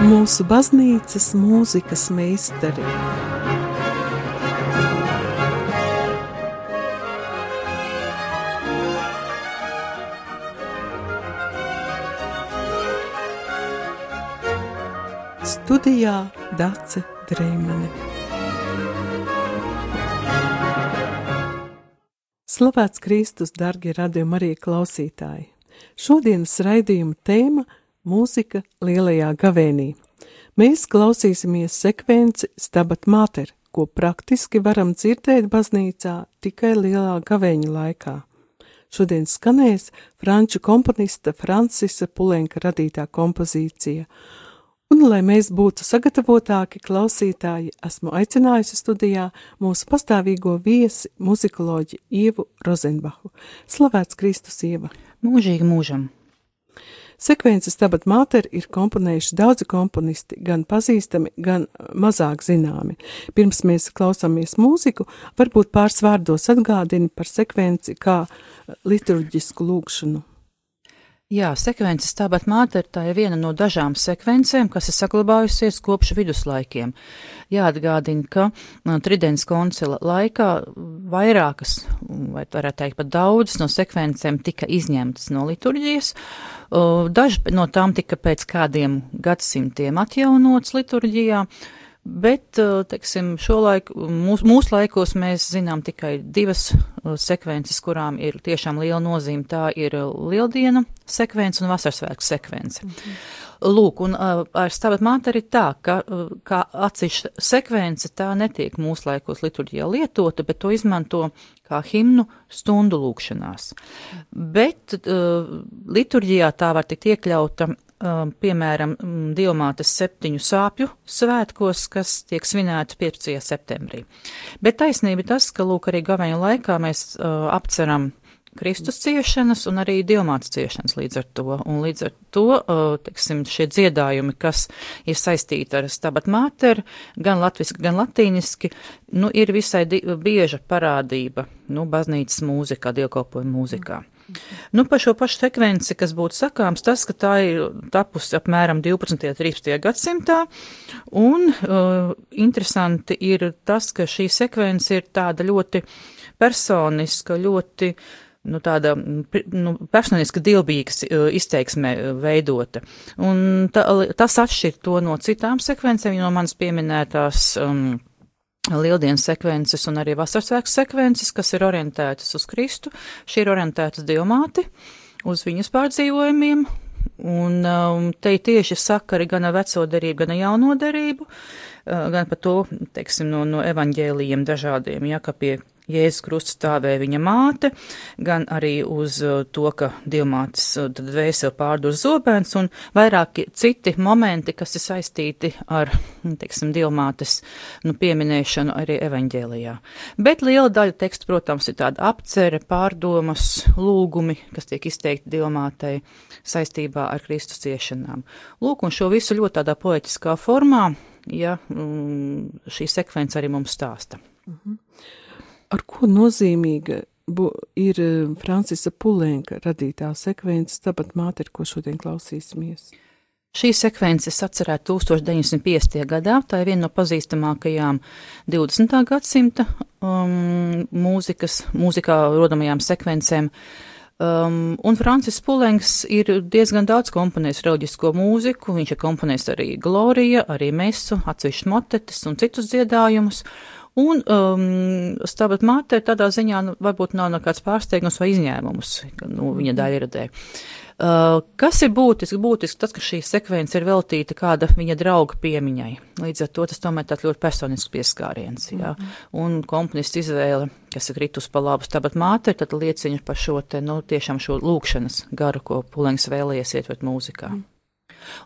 mūsu baznīcas mūzikas meistari. Studijā Dace Dreimane. Slavēts Kristus, darbie radījumi, arī klausītāji! Šodienas raidījuma tēma - mūzika lielajā gavēnī. Mēs klausīsimies sekvenci Stabat Mater, ko praktiski varam dzirdēt baznīcā tikai lielā gavēņa laikā. Šodien skanēs franču komponista Francisa Pulenka radītā kompozīcija, Un, lai mēs būtu sagatavotāki klausītāji, esmu aicinājusi studijā mūsu pastāvīgo viesi, muzikoloģi Ievu Rozenbachu. Slavēts Kristus Ieva! Mūžīgi mūžam! Sekvences tabat māter ir komponējuši daudzi komponisti, gan pazīstami, gan mazāk zināmi. Pirms mēs klausāmies mūziku, varbūt pāris vārdos atgādini par sekvenci kā liturģisku lūgšanu. Jā, sekvences tāpat māte ir tā ir viena no dažām sekvencēm, kas ir saglabājusies kopš viduslaikiem. Jāatgādina, ka uh, Tridents koncila laikā vairākas, vai varētu teikt pat daudzas no sekvencēm tika izņemtas no liturģijas. Uh, Daži no tām tika pēc kādiem gadsimtiem atjaunots liturģijā. Uh, Bet, uh, teiksim, šolaik, mūs, mūsu laikos mēs zinām tikai divas uh, sekvences, kurām ir tiešām liela nozīme. Tā ir uh, lieldiena sekvence un vasarsvētku sekvence. -hmm. Lūk, un ar stabat māte arī tā, ka kā atsevišķa sekvence tā netiek mūsu laikos liturģijā lietota, bet to izmanto kā himnu stundu lūkšanās. Bet uh, liturģijā tā var tikt iekļauta piemēram, mm, Dievmātes septiņu sāpju svētkos, kas tiek svinēti 15. septembrī. Bet taisnība tas, ka, lūk, arī gaveņa laikā mēs uh, apceram Kristus ciešanas un arī Dievmātes ciešanas līdz ar to. Un līdz ar to, uh, teiksim, šie dziedājumi, kas ir saistīti ar stabat māteri, gan latviski, gan latīniski, nu, ir visai bieža parādība, nu, baznīcas mūzikā, dievkalpojuma mūzikā. Mm. Nu, par šo pašu sekvenci, kas būtu sakāms, tas, ka tā ir tapusi apmēram 12. un 13. gadsimtā, un uh, interesanti ir tas, ka šī sekvence ir tāda ļoti personiska, ļoti nu, tāda nu, personiska dilbīgas uh, izteiksmē uh, veidota. Un ta, tas atšķir to no citām sekvencēm, no manas pieminētās um, Lieldienas sekvences un arī vasarsvēku sekvences, kas ir orientētas uz Kristu. Šī ir orientētas dievmāti, uz viņas pārdzīvojumiem, un um, te ir tieši sakari gan ar veco derību, gan ar jauno derību, uh, gan par to, teiksim, no, no evaņģēlijiem dažādiem, ja, ka pie Jēzus krusts stāvēja viņa māte, gan arī uz uh, to, ka dievmātes uh, tad vēseli pārdur zobens un vairāki citi momenti, kas ir saistīti ar, nu, teiksim, dievmātes, nu, pieminēšanu arī evaņģēlijā. Bet liela daļa teksta, protams, ir tāda apcere, pārdomas, lūgumi, kas tiek izteikti dievmātei saistībā ar Kristus ciešanām. Lūk, un šo visu ļoti tādā poetiskā formā, ja mm, šī sekvence arī mums stāsta. -hmm ar ko nozīmīga ir eh, Francisa Pulenka radītā sekvence, tāpat māte, ko šodien klausīsimies. Šī sekvence atcerēta 1950. gadā, tā ir viena no pazīstamākajām 20. gadsimta um, mūzikas, mūzikā rodamajām sekvencēm. Um, un Francis Pulenks ir diezgan daudz komponējis reliģisko mūziku, viņš ir komponējis arī Glorija, arī Mesu, atsevišķus motetes un citus dziedājumus. Un um, stāvat māte tādā ziņā nu, varbūt nav nekāds pārsteigums vai izņēmums nu, viņa daļradē. Uh, kas ir būtiski? Būtiski tas, ka šī sekvence ir veltīta kāda viņa drauga piemiņai. Līdz ar to tas tomēr tāds ļoti personisks pieskāriens. Jā. Mm -hmm. Un komponists izvēle, kas ir kritus pa labu stabat māte, tad liecina par šo te, nu, tiešām šo lūkšanas garu, ko Pulengs vēlējies ietvert mūzikā. Mm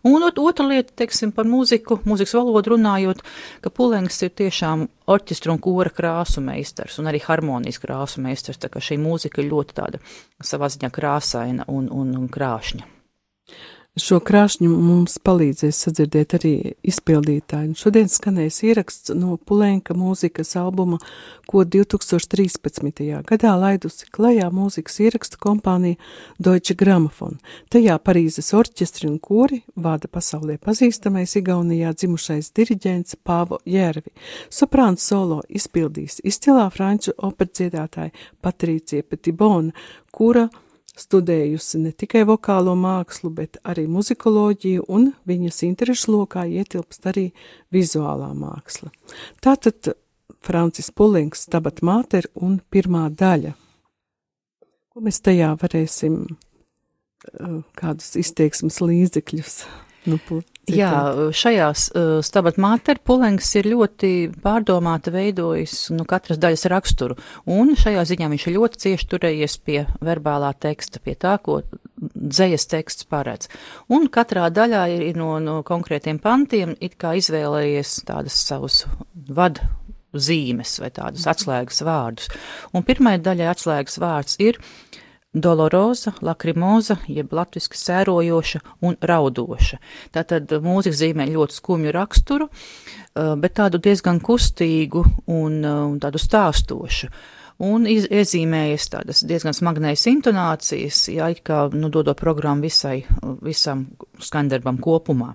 Un otra lieta, teiksim, par mūziku, mūzikas valodu runājot, ka Pulengs ir tiešām orķestra un kora krāsu meistars un arī harmonijas krāsu meistars, tā ka šī mūzika ir ļoti tāda savā ziņā krāsaina un, un, un krāšņa. Šo krāšņu mums palīdzēs sadzirdēt arī izpildītāji. Šodien skanēs ieraksts no Pulenka mūzikas albuma, ko 2013. gadā laidusi klajā mūzikas ierakstu kompānija Deutsche Grammophon. Tajā Parīzes orķestri un kori vada pasaulē pazīstamais Igaunijā dzimušais diriģents Pāvo Jērvi. Soprāns solo izpildīs izcilā franču operdziedātāja Patricija Petibona, kura studējusi ne tikai vokālo mākslu, bet arī muzikoloģiju, un viņas interešu lokā ietilpst arī vizuālā māksla. Tātad Francis Pulings, Tabat Māter un pirmā daļa. Ko mēs tajā varēsim, eh, kādus izteiksmes līdzekļus nu, Jā, šajās uh, stabat māter pulengs ir ļoti pārdomāta veidojis nu, katras daļas raksturu, un šajā ziņā viņš ir ļoti cieši turējies pie verbālā teksta, pie tā, ko dzējas teksts paredz. Un katrā daļā ir, ir no, no konkrētiem pantiem it kā izvēlējies tādas savus vadu zīmes vai tādus atslēgas vārdus. Un pirmai daļai atslēgas vārds ir uh, doloroza, lakrimoza, jeb latviski sērojoša un raudoša. Tātad mūzika zīmē ļoti skumju raksturu, eh, bet tādu diezgan kustīgu un, eh, un tādu stāstošu. Un iz, iezīmējas tādas diezgan smagnējas intonācijas, jā, it kā, nu, dodot programmu visai, visam skandarbam kopumā.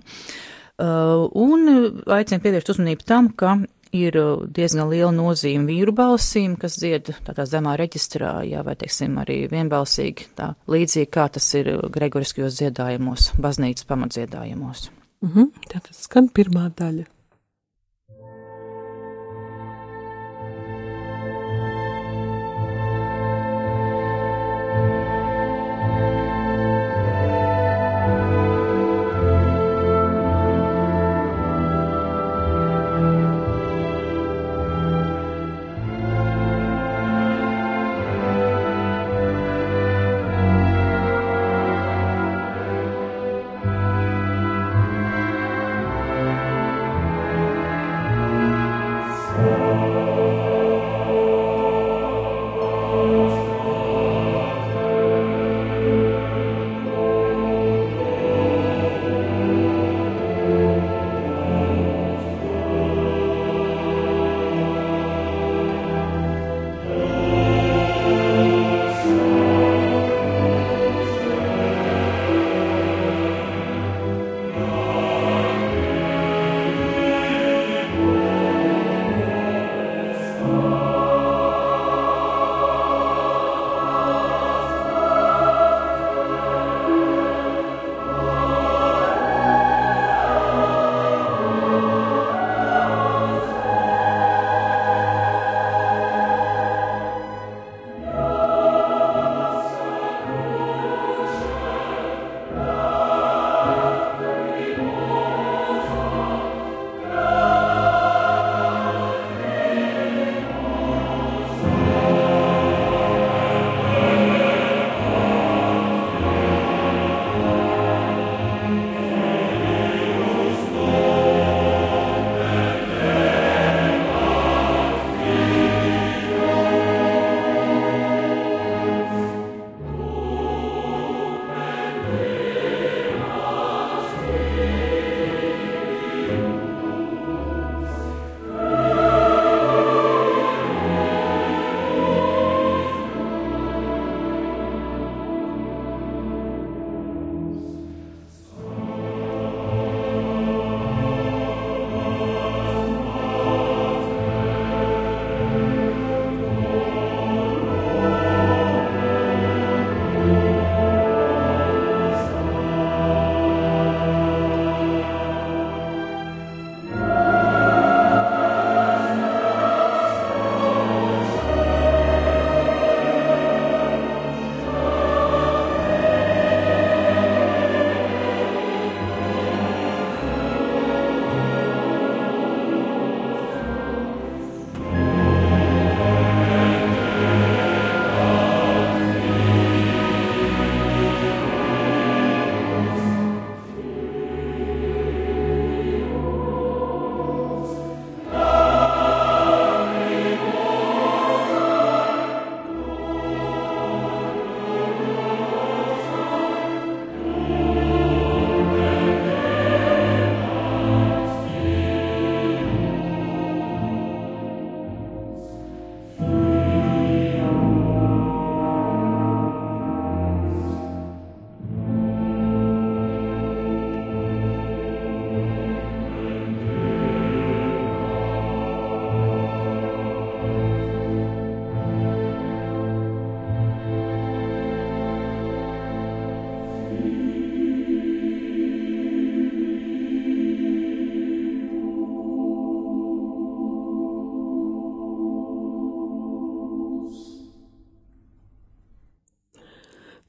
Uh, un aicinu pievērst uzmanību tam, ka ir uh, diezgan liela nozīme vīru balsīm, kas dzied tādā zemā reģistrā, jā, vai, teiksim, arī vienbalsīgi, tā līdzīgi kā tas ir gregoriskajos dziedājumos, baznīcas pamatdziedājumos. Mm -hmm. Tātad skan pirmā daļa.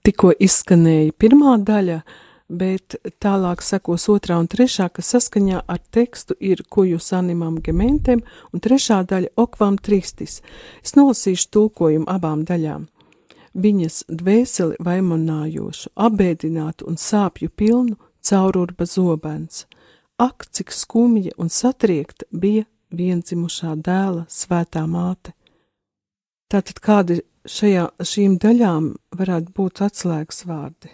Tikko izskanēja pirmā daļa, bet tālāk sekos otrā un trešā, kas saskaņā ar tekstu ir kujus animam gementem, un trešā daļa okvam tristis. Es nolasīšu tulkojumu abām daļām. Viņas dvēseli vaimonājošu, abēdinātu un sāpju pilnu caururba zobens. Ak, cik skumja un satriekta bija vienzimušā dēla svētā māte. Tātad kādi šajā, šīm daļām varētu būt atslēgas vārdi?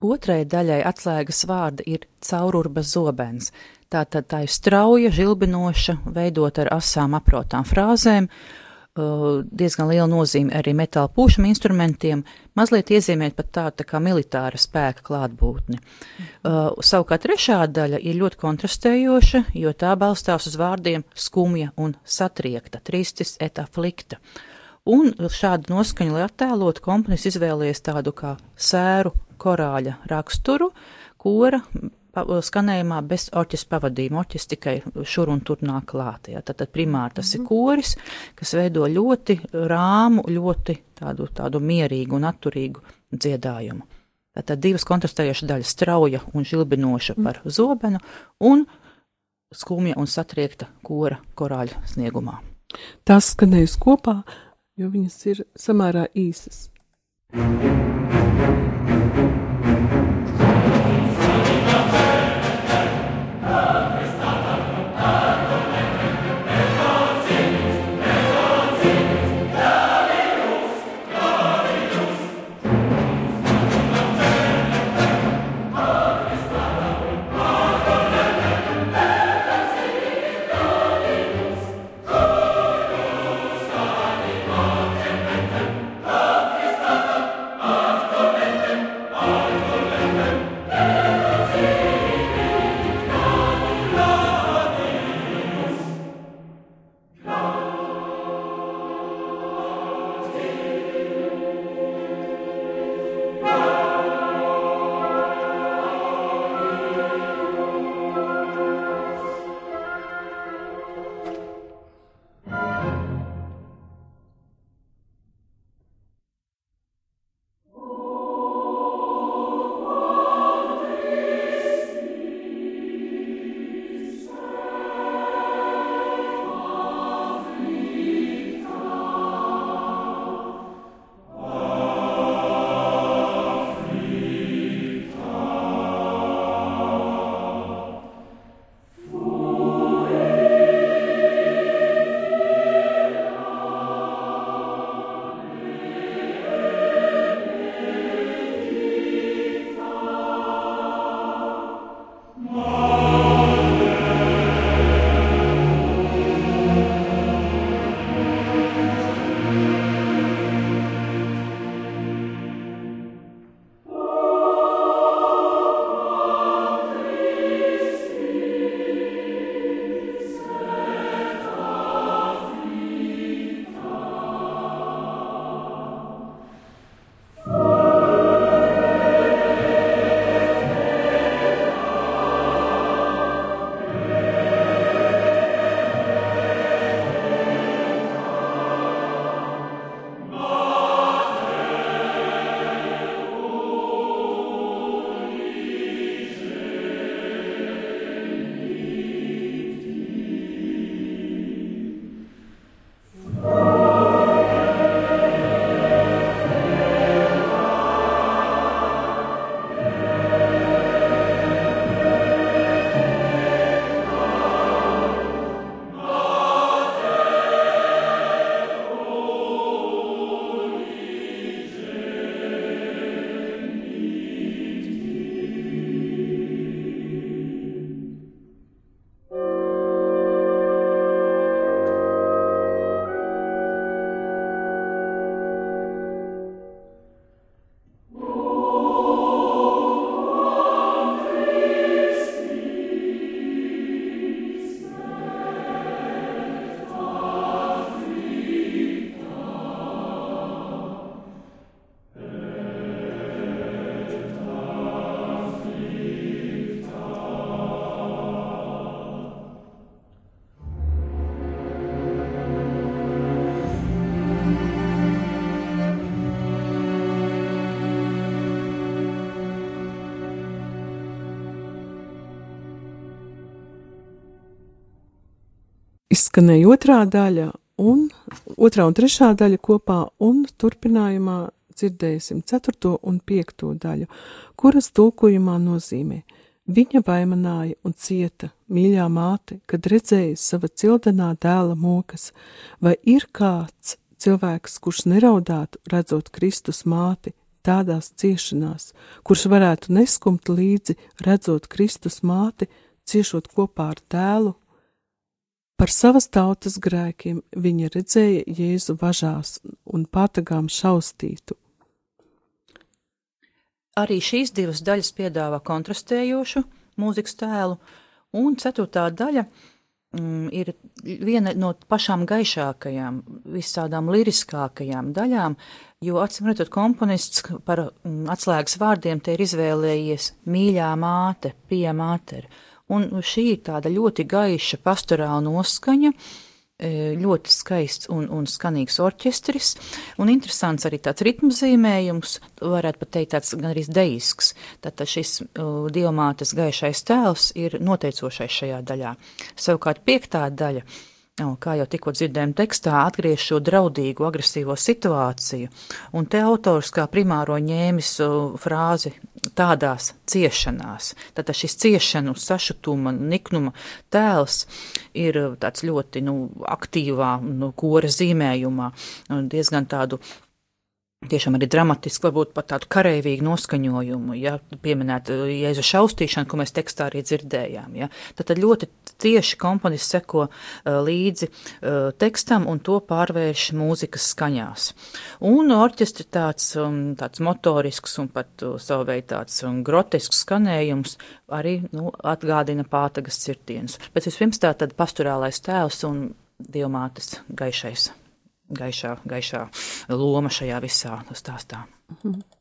Otrai daļai atslēgas vārdi ir caururba zobens. Tātad tā ir strauja, žilbinoša, veidot ar asām aprotām frāzēm, diezgan liela nozīme arī metāla pūšam instrumentiem, mazliet iezīmēt pat tādu tā kā militāra spēka klātbūtni. Uh, savukārt trešā daļa ir ļoti kontrastējoša, jo tā balstās uz vārdiem skumja un satriekta, tristis et afflikta. Un šādu noskaņu, lai attēlotu, komponis izvēlējies tādu kā sēru korāļa raksturu, kora skanējumā bez orķestra pavadījuma. Orķestris tikai šur un tur nāk klāt. Ja. Tad, tad primāri tas mm -hmm. ir mhm. koris, kas veido ļoti rāmu, ļoti tādu, tādu mierīgu un atturīgu dziedājumu. Tātad divas kontrastējošas daļas - strauja un žilbinoša mm. par zobenu un skumja un satriekta kora korāļa sniegumā. Tās skanējas kopā, jo viņas ir samērā īsas. Izskanēja otrā daļa, un otrā un trešā daļa kopā, un turpinājumā dzirdēsim ceturto un piekto daļu, kuras tulkojumā nozīmē Viņa vaimanāja un cieta, mīļā māte, kad redzēja sava cildenā dēla mokas, vai ir kāds cilvēks, kurš neraudātu, redzot Kristus māti, tādās ciešanās, kurš varētu neskumt līdzi, redzot Kristus māti, ciešot kopā ar dēlu. Par savas tautas grēkiem viņa redzēja Jēzu važās un patagām šaustītu. Arī šīs divas daļas piedāvā kontrastējošu mūzikas tēlu, un ceturtā daļa mm, ir viena no pašām gaišākajām, visādām liriskākajām daļām, jo acīm redzot, komponists par mm, atslēgas vārdiem te ir izvēlējies mīļā māte, pie māte. Un šī ir tāda ļoti gaiša pastorāla noskaņa, e, ļoti skaists un, un skanīgs orķestris, un interesants arī tāds ritmu zīmējums, varētu pat teikt tāds gan arī deisks. Tātad šis uh, diamātes gaišais tēls ir noteicošais šajā daļā. Savukārt piektā daļa kā jau tikko dzirdējām tekstā, atgriež šo draudīgo, agresīvo situāciju. Un te autors kā primāro ņēmis frāzi tādās ciešanās. Tātad šis ciešanu, sašutuma, niknuma tēls ir tāds ļoti nu, aktīvā nu, kora zīmējumā, diezgan tādu tiešām arī dramatiski, varbūt pat tādu karavīgu noskaņojumu, ja pieminēt uh, Jēzu šaustīšanu, ko mēs tekstā arī dzirdējām. Ja. Tad, tad ļoti tieši komponists seko uh, līdzi uh, tekstam un to pārvērš mūzikas skaņās. Un orķestri tāds, um, tāds motorisks un pat uh, savu veidu tāds um, grotesks skanējums arī nu, atgādina pātagas cirtienus. Bet vispirms tā tad pasturālais tēls un diamātes gaišais gaišā, gaišā loma šajā visā stāstā. Mm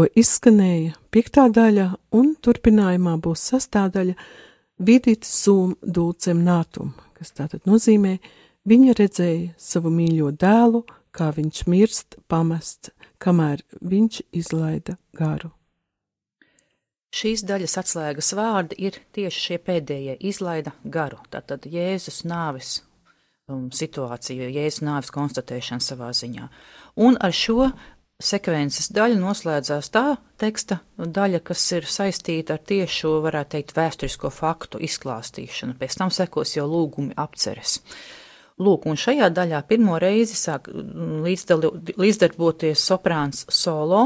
tikko izskanēja piektā daļa, un turpinājumā būs sastāvdaļa vidīt sūm dulcem nātum, kas tātad nozīmē, viņa redzēja savu mīļo dēlu, kā viņš mirst pamests, kamēr viņš izlaida garu. Šīs daļas atslēgas vārdi ir tieši šie pēdējie - izlaida garu. Tātad Jēzus nāves um, situācija, Jēzus nāves konstatēšana savā ziņā. Un ar šo sekvences daļu noslēdzās tā teksta daļa, kas ir saistīta ar tiešo, varētu teikt, vēsturisko faktu izklāstīšanu. Pēc tam sekos jau lūgumi apceres. Lūk, un šajā daļā pirmo reizi sāk mm, līdzdarboties soprāns solo,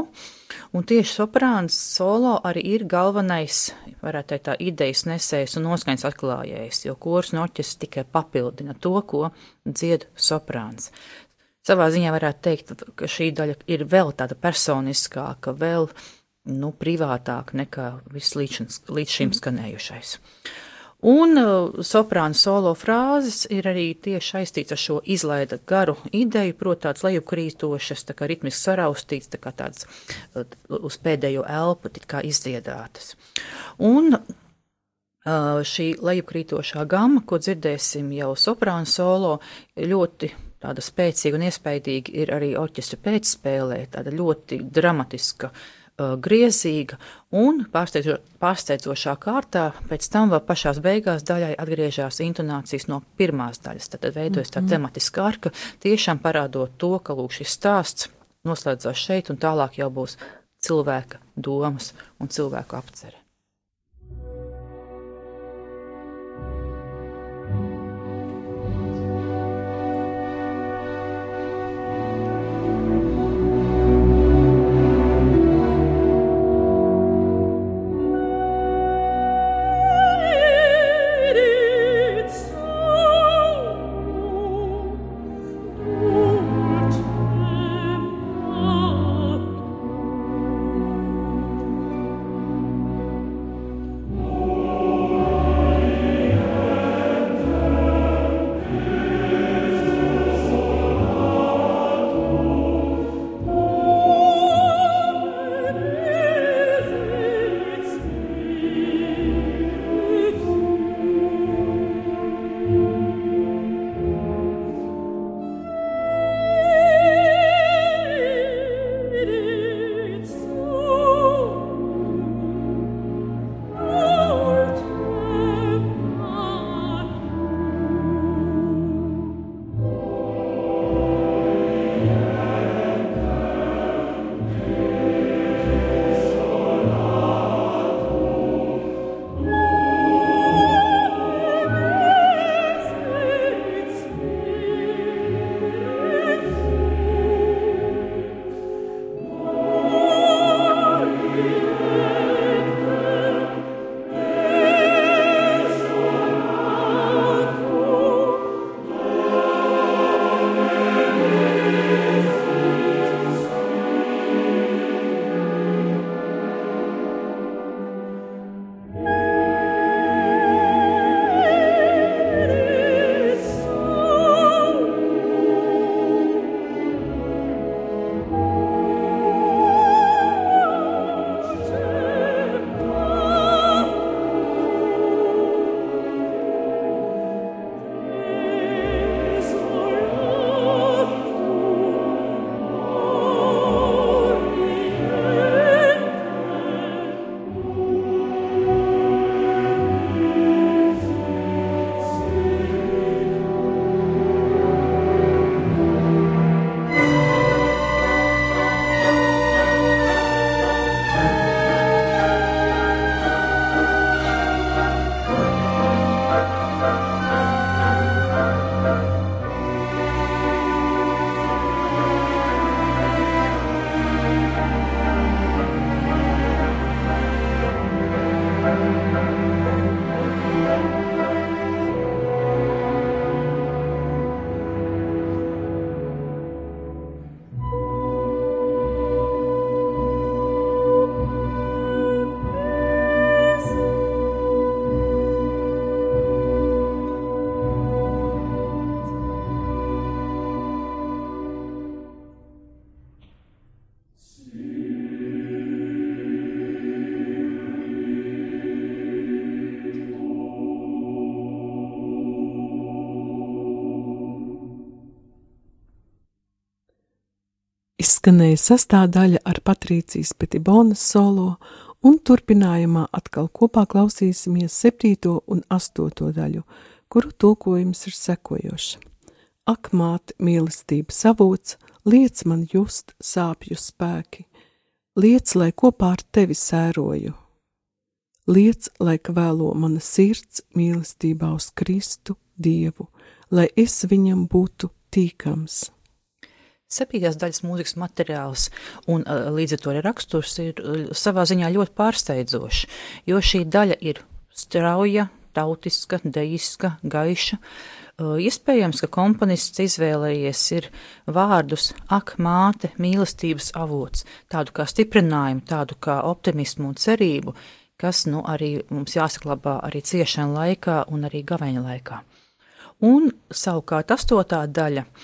un tieši soprāns solo arī ir galvenais, varētu teikt, tā idejas nesējs un noskaņas atklājējs, jo kurs noķis tikai papildina to, ko dzied soprāns. Savā ziņā varētu teikt, ka šī daļa ir vēl tāda personiskāka, vēl nu, privātāka nekā viss līdz, līdz šim mhm. skanējušais. Un uh, soprāna solo frāzes ir arī tieši saistīts ar šo izlaida garu ideju, proti tāds lejupkrītošas, tā kā ritmiski saraustīts, tā kā tāds uh, uz pēdējo elpu tik kā izdziedātas. Un uh, šī lejupkrītošā gama, ko dzirdēsim jau soprāna solo, ļoti tāda spēcīga un iespaidīga ir arī orķestra pēcspēlē, tāda ļoti dramatiska, uh, griezīga un pārsteidzo, pārsteidzošā kārtā. Pēc tam vēl pašās beigās daļai atgriežas intonācijas no pirmās daļas. Tad veidojas tā mm -hmm. tematiska arka, tiešām parādot to, ka lūk šis stāsts noslēdzās šeit un tālāk jau būs cilvēka domas un cilvēku apcere. Izskanēja sastāvdaļa ar Patrīcijas Petibonas solo, un turpinājumā atkal kopā klausīsimies septīto un astoto daļu, kuru tulkojums ir sekojošs. Ak, māte, mīlestības avots, liec man just sāpju spēki, liec, lai kopā ar tevi sēroju. Liec, lai vēlo mana sirds mīlestībā uz Kristu, Dievu, lai es viņam būtu tīkams. Septītās daļas mūzikas materiāls un līdz ar to arī raksturs ir savā ziņā ļoti pārsteidzošs, jo šī daļa ir strauja, tautiska, dejiska, gaiša. Iespējams, ka komponists izvēlējies ir vārdus ak, māte, mīlestības avots, tādu kā stiprinājumu, tādu kā optimismu un cerību, kas, nu, arī mums jāsaklabā arī ciešana laikā un arī gaveņa laikā. Un savukārt astotā daļa –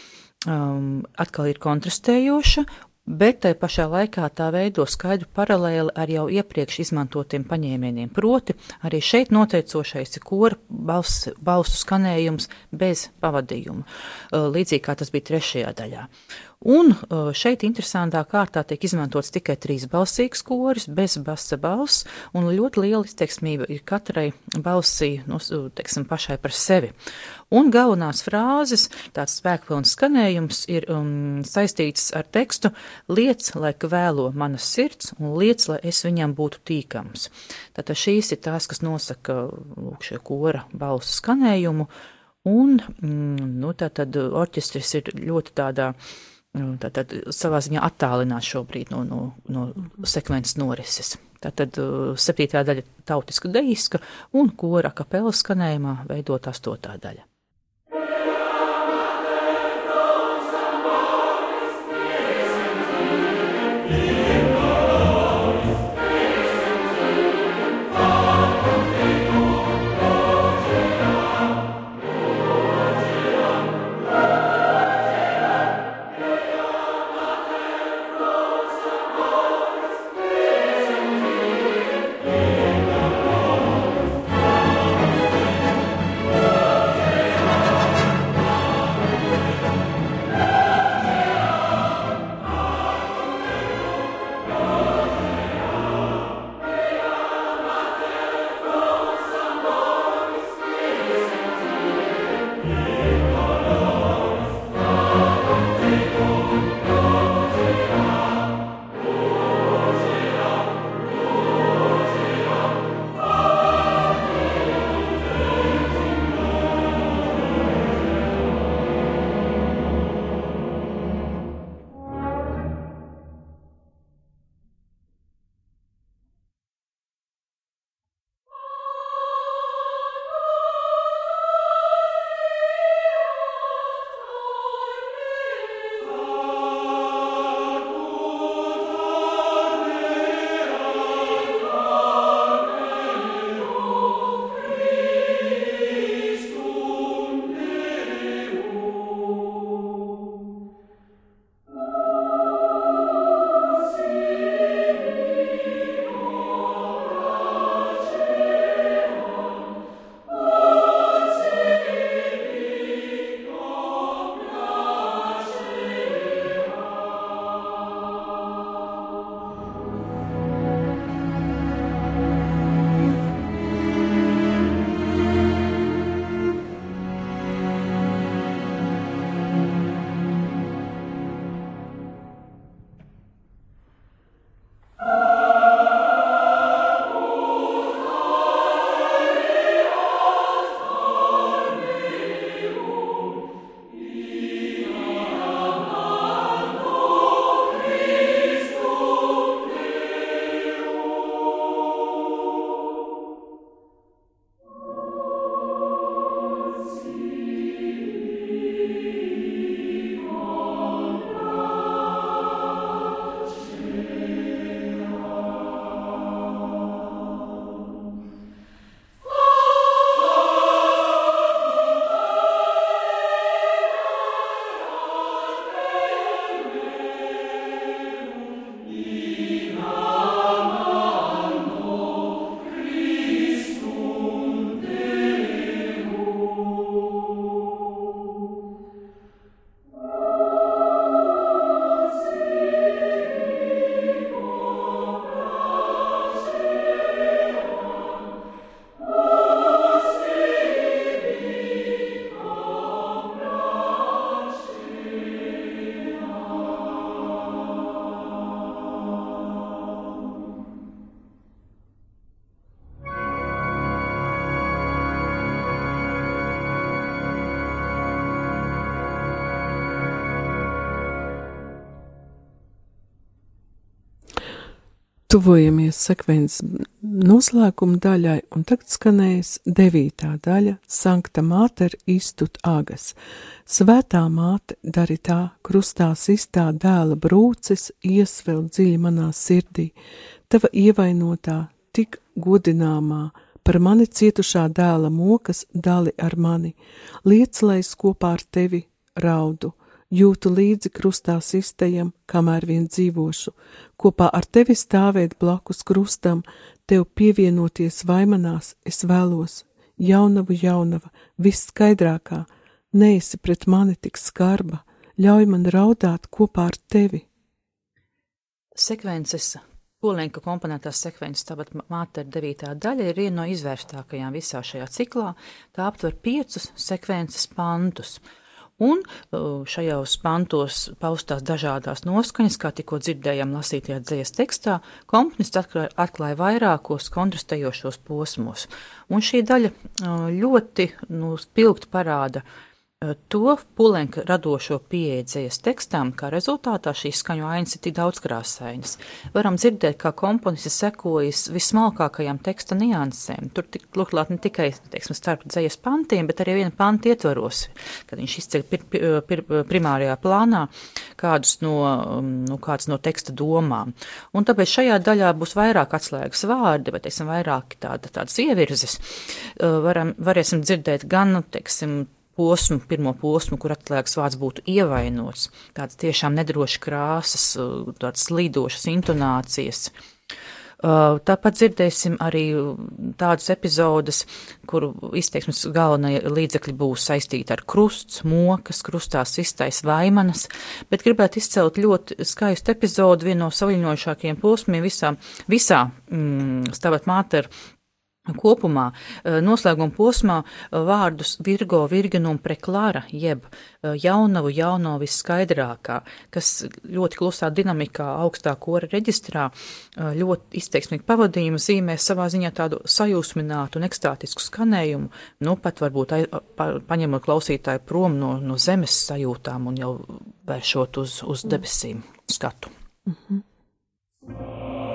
um, atkal ir kontrastējoša, bet tai pašā laikā tā veido skaidru paralēli ar jau iepriekš izmantotiem paņēmieniem. Proti, arī šeit noteicošais ir kora balss, balsu skanējums bez pavadījuma, uh, līdzīgi kā tas bija trešajā daļā. Un uh, šeit interesantā kārtā tiek izmantots tikai trīs balsīgs koris, bez basa balss, un ļoti liela izteiksmība ir katrai balsī, nu, teiksim, pašai par sevi. Un galvenās frāzes, tāds spēkpilns skanējums, ir um, saistīts ar tekstu liec, lai vēlo manas sirds, un liec, lai es viņam būtu tīkams. Tātad šīs ir tās, kas nosaka lūk, šo kora balsu skanējumu, un, mm, nu, tātad orķestris ir ļoti tādā, uh, Tātad savā ziņā attālinās šobrīd no, no, no sekvences norises. Tātad septītā daļa tautiska dejiska un kora kapelas skanējumā veidot astotā daļa. Tuvojamies sekvences noslēguma daļai, un tagad skanēs devītā daļa Sankta Māter iztut agas. Svētā māte dari tā, krustā sistā dēla brūces, iesvel dziļi manā sirdī, tava ievainotā, tik godināmā, par mani cietušā dēla mokas dali ar mani, liec, lai es kopā ar tevi raudu, jūtu līdzi krustā sistajam, kamēr vien dzīvošu, kopā ar tevi stāvēt blakus krustam, tev pievienoties vaimanās, es vēlos, jaunavu jaunava, viss skaidrākā, neesi pret mani tik skarba, ļauj man raudāt kopā ar tevi. Sekvences Polenka komponētās sekvences, tāpat māte ar devītā daļa, ir viena no izvērstākajām visā šajā ciklā. Tā aptver piecus sekvences pantus. Un uh, šajos pantos paustās dažādās noskaņas, kā tikko dzirdējām lasītajā dzējas tekstā, komponists atklāja vairākos kontrastējošos posmos. Un šī daļa uh, ļoti nu, spilgti parāda uh, To Pulenka radošo pieejas tekstām, kā rezultātā šīs skaņu ainas ir tik daudzkrāsainas. Varam dzirdēt, kā komponists sekojas vismalkākajām teksta niansēm. Tur tik luklāt ne tikai, teiksim, starp dzējas pantiem, bet arī viena panta ietvaros, kad viņš izceļ pir, pir, pir, primārajā plānā kādus no, nu, kāds no teksta domām. Un tāpēc šajā daļā būs vairāk atslēgas vārdi, vai, teiksim, vairāk tāda, tādas ievirzes. Varam, varēsim dzirdēt gan, teiksim, posmu, pirmo posmu, kur atklājas vārds būtu ievainots, tādas tiešām nedrošas krāsas, tādas slīdošas intonācijas. Uh, tāpat dzirdēsim arī tādas epizodes, kuru izteiksmes galvenie līdzekļi būs saistīti ar krusts, mokas, krustā sistais vaimanas, bet gribētu izcelt ļoti skaistu epizodu, vienu no saviņojušākajiem posmiem visā, visā mm, Stavat Māter Kopumā eh, noslēguma posmā eh, vārdus Virgo, Virginum preklara, jeb eh, jaunavu, jauno visskaidrākā, kas ļoti klusā dinamikā augstā kora reģistrā ļoti izteiksmīgi pavadījumu zīmē savā ziņā tādu sajūsminātu un ekstātisku skanējumu, nu pat varbūt pa, paņemot klausītāju prom no, no zemes sajūtām un jau vēršot uz, uz debesīm skatu. Mm -hmm.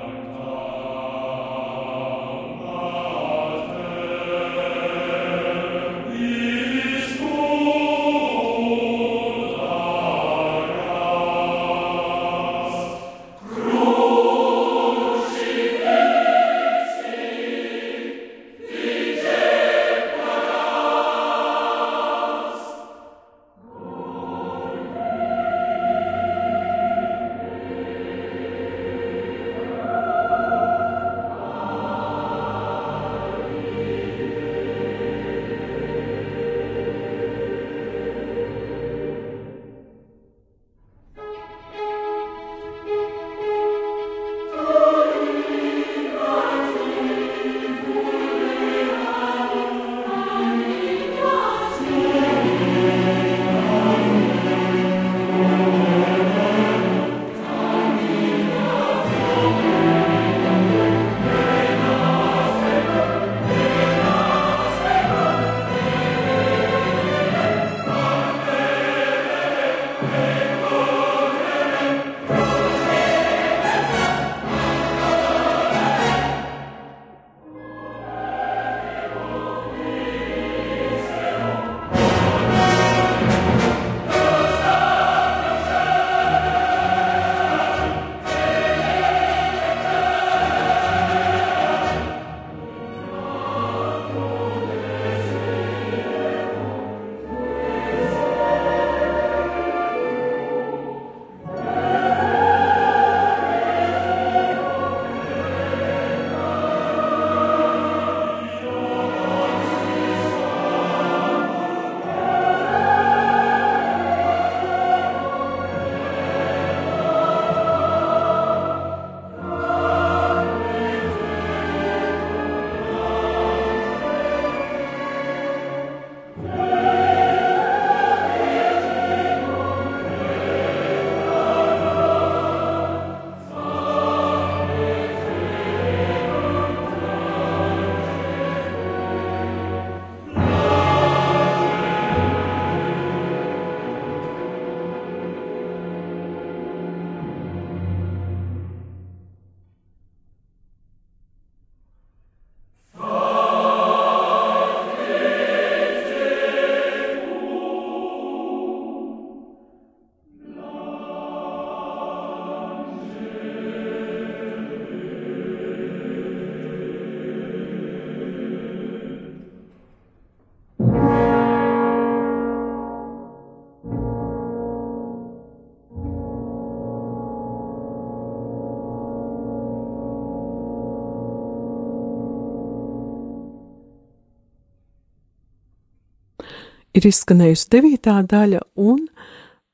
Ir izskanējusi devītā daļa, un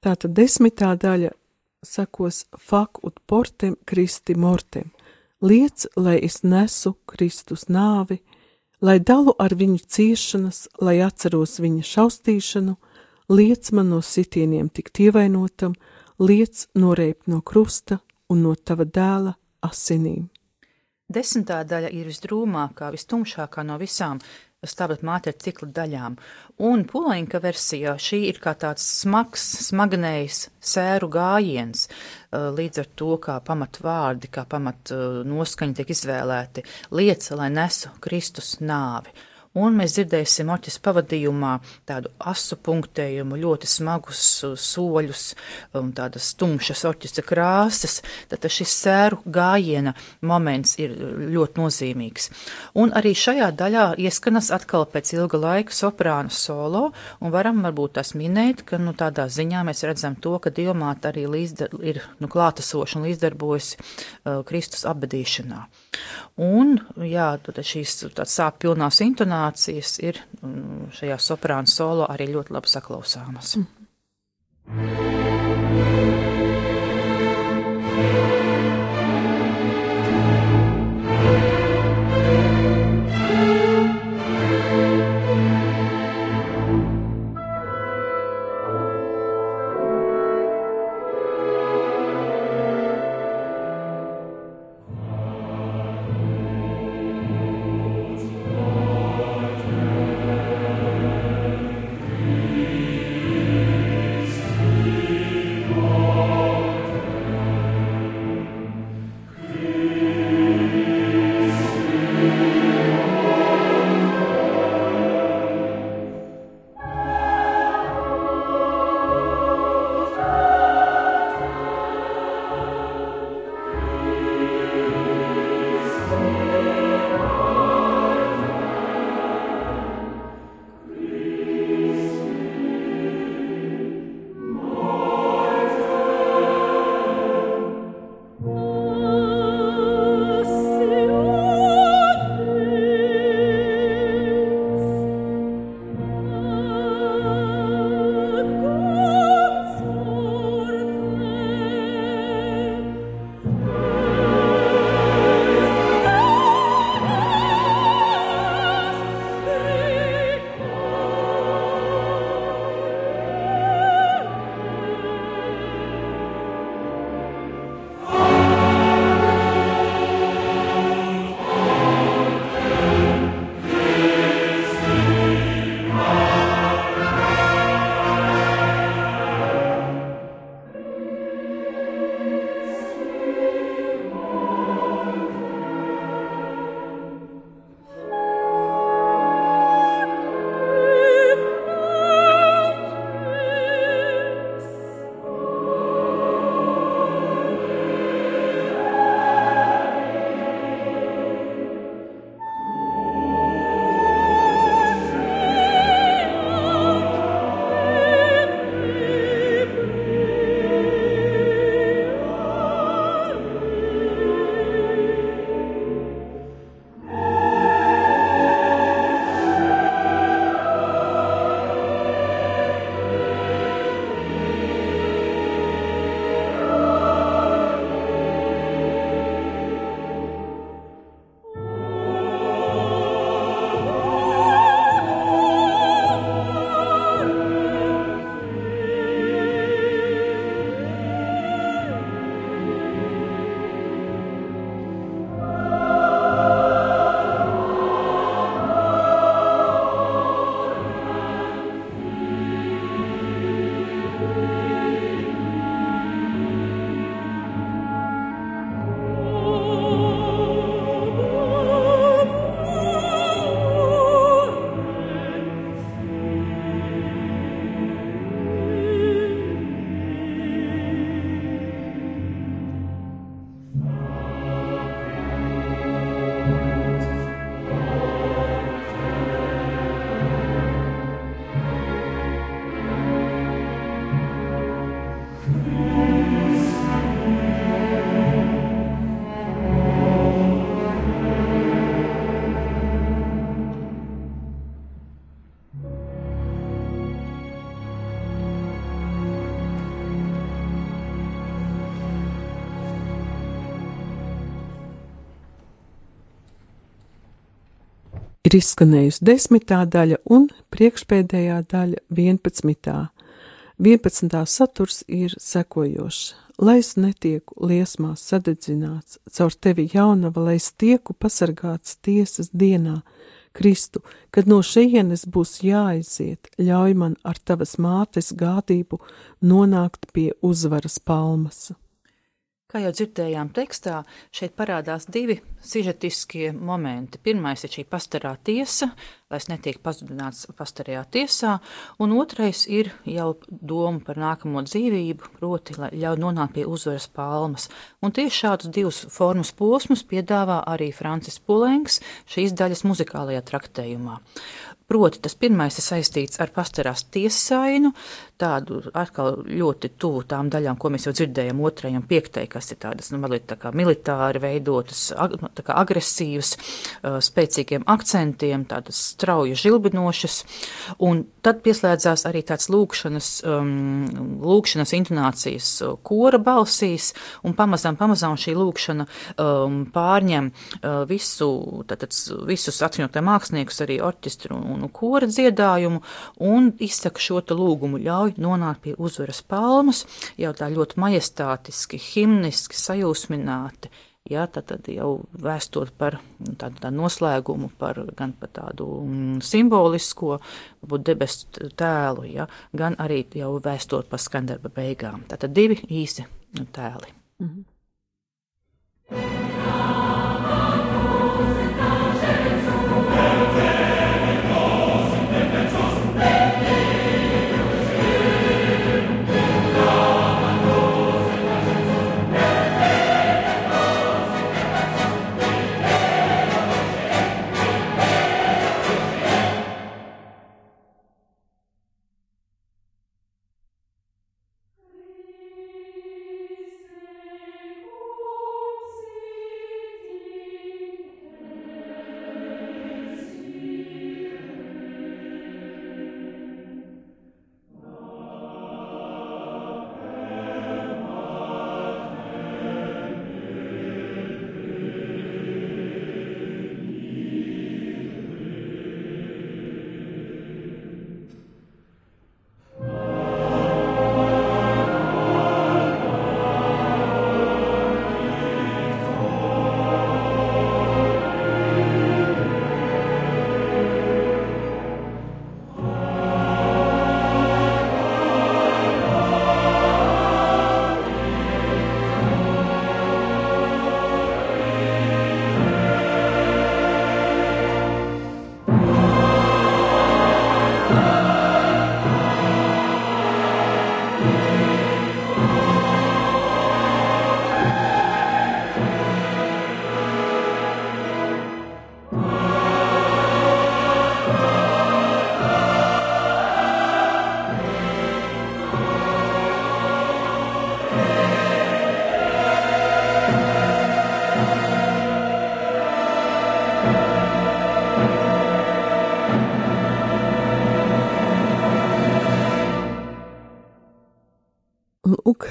tātad desmitā daļa sakos fak ut portem Kristi mortem. Liec, lai es nesu Kristus nāvi, lai dalu ar viņu ciešanas, lai atceros viņa šaustīšanu, liec man no sitieniem tik ievainotam, liec noreipt no krusta un no tava dēla asinīm. Desmitā daļa ir visdrūmākā, vistumšākā no visām stāvat māte ar ciklu daļām, un pulainka versijā šī ir kā tāds smags, smagnējs sēru gājiens, līdz ar to, kā pamat vārdi, kā pamat noskaņi tiek izvēlēti, lieca, lai nesu Kristus nāvi un mēs dzirdēsim oķis pavadījumā tādu asu punktējumu, ļoti smagus soļus un tādas tumšas oķisa krāsas, tad šis sēru gājiena moments ir ļoti nozīmīgs. Un arī šajā daļā ieskanas atkal pēc ilga laika soprāna solo, un varam varbūt tās minēt, ka nu, tādā ziņā mēs redzam to, ka diomāta arī līdzdar, ir nu, klātesoša un līdzdarbojas uh, Kristus apbedīšanā. Un, jā, tad šīs tāds sāp pilnās intonācijas ir mm, šajā soprāna solo arī ļoti labi saklausāmas. Mm. Ir izskanējusi desmitā daļa un priekšpēdējā daļa vienpadsmitā. Vienpadsmitā saturs ir sekojošs. Lai es netieku liesmās sadedzināts, caur tevi jaunava, lai es tieku pasargāts tiesas dienā, Kristu, kad no šejienes būs jāaiziet, ļauj man ar tavas mātes gādību nonākt pie uzvaras palmas. Kā jau dzirdējām tekstā, šeit parādās divi sižetiskie momenti. Pirmais ir šī pastarā tiesa, lai es netiek pazudināts pastarajā tiesā, un otrais ir jau doma par nākamo dzīvību, proti, lai ļauj nonākt pie uzvaras palmas. Un tieši šādus divus formas posmus piedāvā arī Francis Pulengs šīs daļas muzikālajā traktējumā. Proti, tas pirmais ir saistīts ar pastarās tiesainu, tādu atkal ļoti tuvu tām daļām, ko mēs jau dzirdējām otrajam piektai, kas ir tādas, nu, mazliet tā kā militāri veidotas, ag, nu, tā kā agresīvas, uh, spēcīgiem akcentiem, tādas strauja žilbinošas, un tad pieslēdzās arī tāds lūkšanas, um, lūkšanas intonācijas kora balsīs, un pamazām, pamazām šī lūkšana um, pārņem uh, visu, tātad visus atskaņotā māksliniekus, arī orķestru un, un kora dziedājumu, un izsaka šo lūgumu ļauj ļauj nonākt pie uzvaras palmas, jau tā ļoti majestātiski, himniski sajūsmināti. Jā, tad, tad jau vēstot par tādu tā noslēgumu, par, gan par tādu mm, simbolisko debesu tēlu, jā, gan arī jau vēstot par skandarba beigām. Tātad divi īsi tēli. Mm -hmm.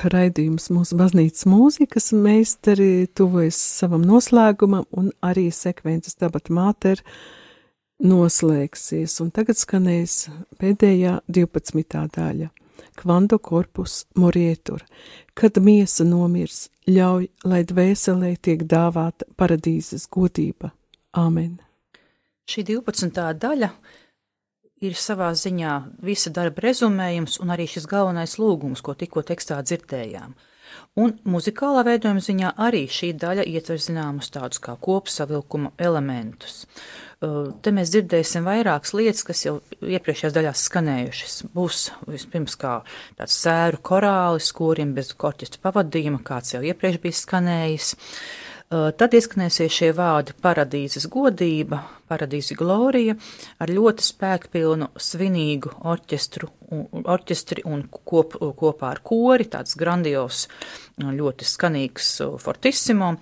Raidījums mūsu baznīcas mūzikas meistari tuvojas savam noslēgumam un arī sekvences tabat māter noslēgsies. Un tagad skanēs pēdējā 12. daļa. Kvando korpus morietur, kad miesa nomirs, ļauj, lai dvēselē tiek dāvāta paradīzes godība. Āmen. Šī 12. daļa ir savā ziņā visa darba rezumējums un arī šis galvenais lūgums, ko tikko tekstā dzirdējām. Un muzikālā veidojuma ziņā arī šī daļa ietver zināmus tādus kā kopsavilkuma elementus. Te mēs dzirdēsim vairākas lietas, kas jau iepriekšējās daļās skanējušas. Būs vispirms kā tāds sēru korālis, kuriem bez korķistra pavadījuma, kāds jau iepriekš bija skanējis. Uh, Tad ieskanēsies šie vārdi paradīzes godība, paradīze glorija ar ļoti spēkpilnu, svinīgu orķestru, orķestri un kop, kopā ar kori, tāds grandios, ļoti skanīgs fortissimo.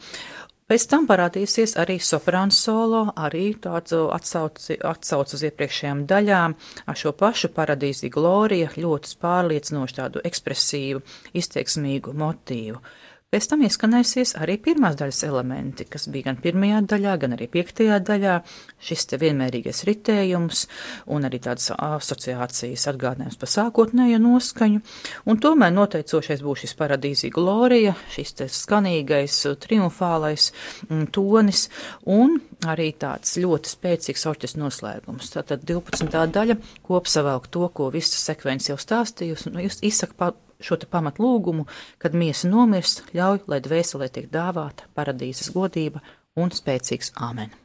Pēc tam parādīsies arī soprāns solo, arī tāds atsauc, atsauc uz iepriekšējām daļām ar šo pašu paradīzi glorija, ļoti pārliecinošu tādu ekspresīvu, izteiksmīgu motīvu. Pēc tam ieskanēsies arī pirmās daļas elementi, kas bija gan pirmajā daļā, gan arī piektajā daļā. Šis te vienmērīgais ritējums un arī tādas asociācijas atgādinājums par sākotnējo noskaņu. Un tomēr noteicošais būs šis paradīzī glorija, šis te skanīgais, triumfālais mm, tonis un arī tāds ļoti spēcīgs orķestra noslēgums. Tātad 12. daļa kopsavelk to, ko visa sekvence jau stāstījusi, un izsaka šo pamatu lūgumu, kad miesa nomirst, ļauj, lai dvēselē tiek dāvāta paradīzes godība un spēcīgs āmen.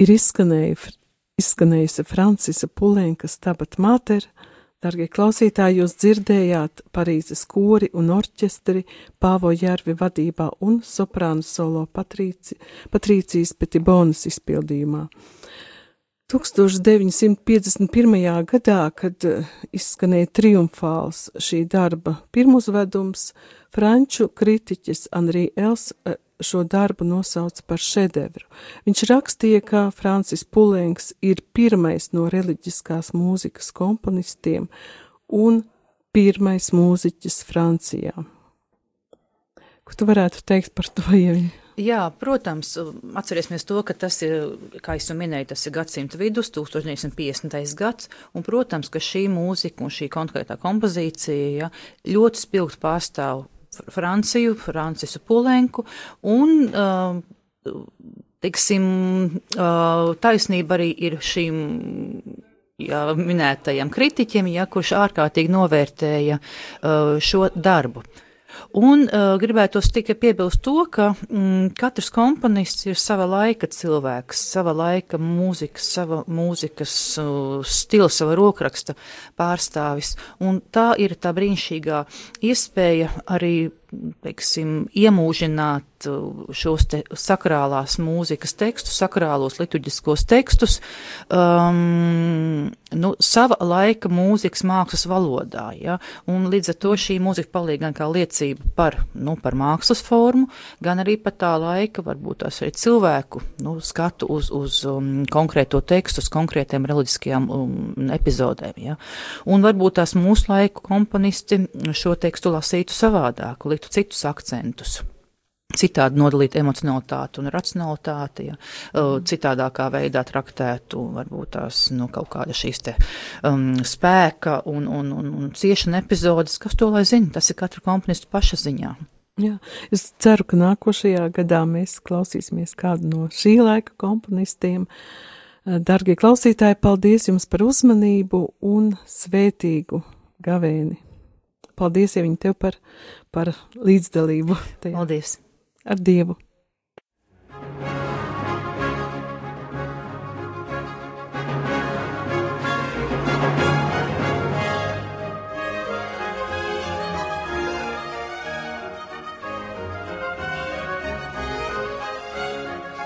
Ir izskanējusi, izskanējusi Francisa Pulenkas tabat mater, Dargie klausītāji, jūs dzirdējāt Parīzes kori un orķestri Pāvo Jārvi vadībā un soprānu solo Patrīci, Patrīcijas Petibonas izpildījumā. 1951. gadā, kad eh, izskanēja triumfāls šī darba pirmuzvedums, franču kritiķis Anri Els eh, šo darbu nosauca par šedevru. Viņš rakstīja, ka Francis Pulenks ir pirmais no reliģiskās mūzikas komponistiem un pirmais mūziķis Francijā. Ko tu varētu teikt par to, ja viņi Jā, protams, atcerēsimies to, ka tas ir, kā jau minēju, tas ir gadsimta vidus, 1950. gads, un, protams, ka šī mūzika un šī konkrētā kompozīcija ja, ļoti spilgti pārstāv Franciju, Francisu Pulenku, un, uh, teiksim, taisnība arī ir šīm ja, minētajam kritiķim, ja, kurš ārkārtīgi novērtēja uh, šo darbu. Un uh, gribētu tikai piebilst to, ka mm, katrs komponists ir sava laika cilvēks, sava laika mūzikas, sava mūzikas uh, stila, sava rokraksta pārstāvis. Un tā ir tā brīnišķīgā iespēja arī teiksim, iemūžināt uh, šos te sakrālās mūzikas tekstus, sakrālos liturģiskos tekstus, um, nu, sava laika mūzikas mākslas valodā, ja, un līdz ar to šī mūzika palīdz gan kā liecība par, nu, par mākslas formu, gan arī par tā laika, varbūt tās arī cilvēku, nu, skatu uz, uz um, konkrēto tekstu, uz konkrētiem reliģiskajām um, epizodēm, ja, un varbūt tās mūsu laiku komponisti šo tekstu lasītu savādāk, liktu citus akcentus citādi nodalīt emocionalitāti un racionalitāti, ja, citādākā veidā traktētu varbūt tās nu, kaut kāda šīs te um, spēka un, un, un, un ciešana epizodes, kas to lai zina, tas ir katra komponistu paša ziņā. Jā, es ceru, ka nākošajā gadā mēs klausīsimies kādu no šī laika komponistiem. Dargie klausītāji, paldies jums par uzmanību un svētīgu gavēni! Paldies, ja viņi tev par, par līdzdalību. Tajā. Paldies! Ar Dievu!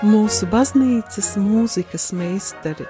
Mūsu baznīcas mūzikas meistari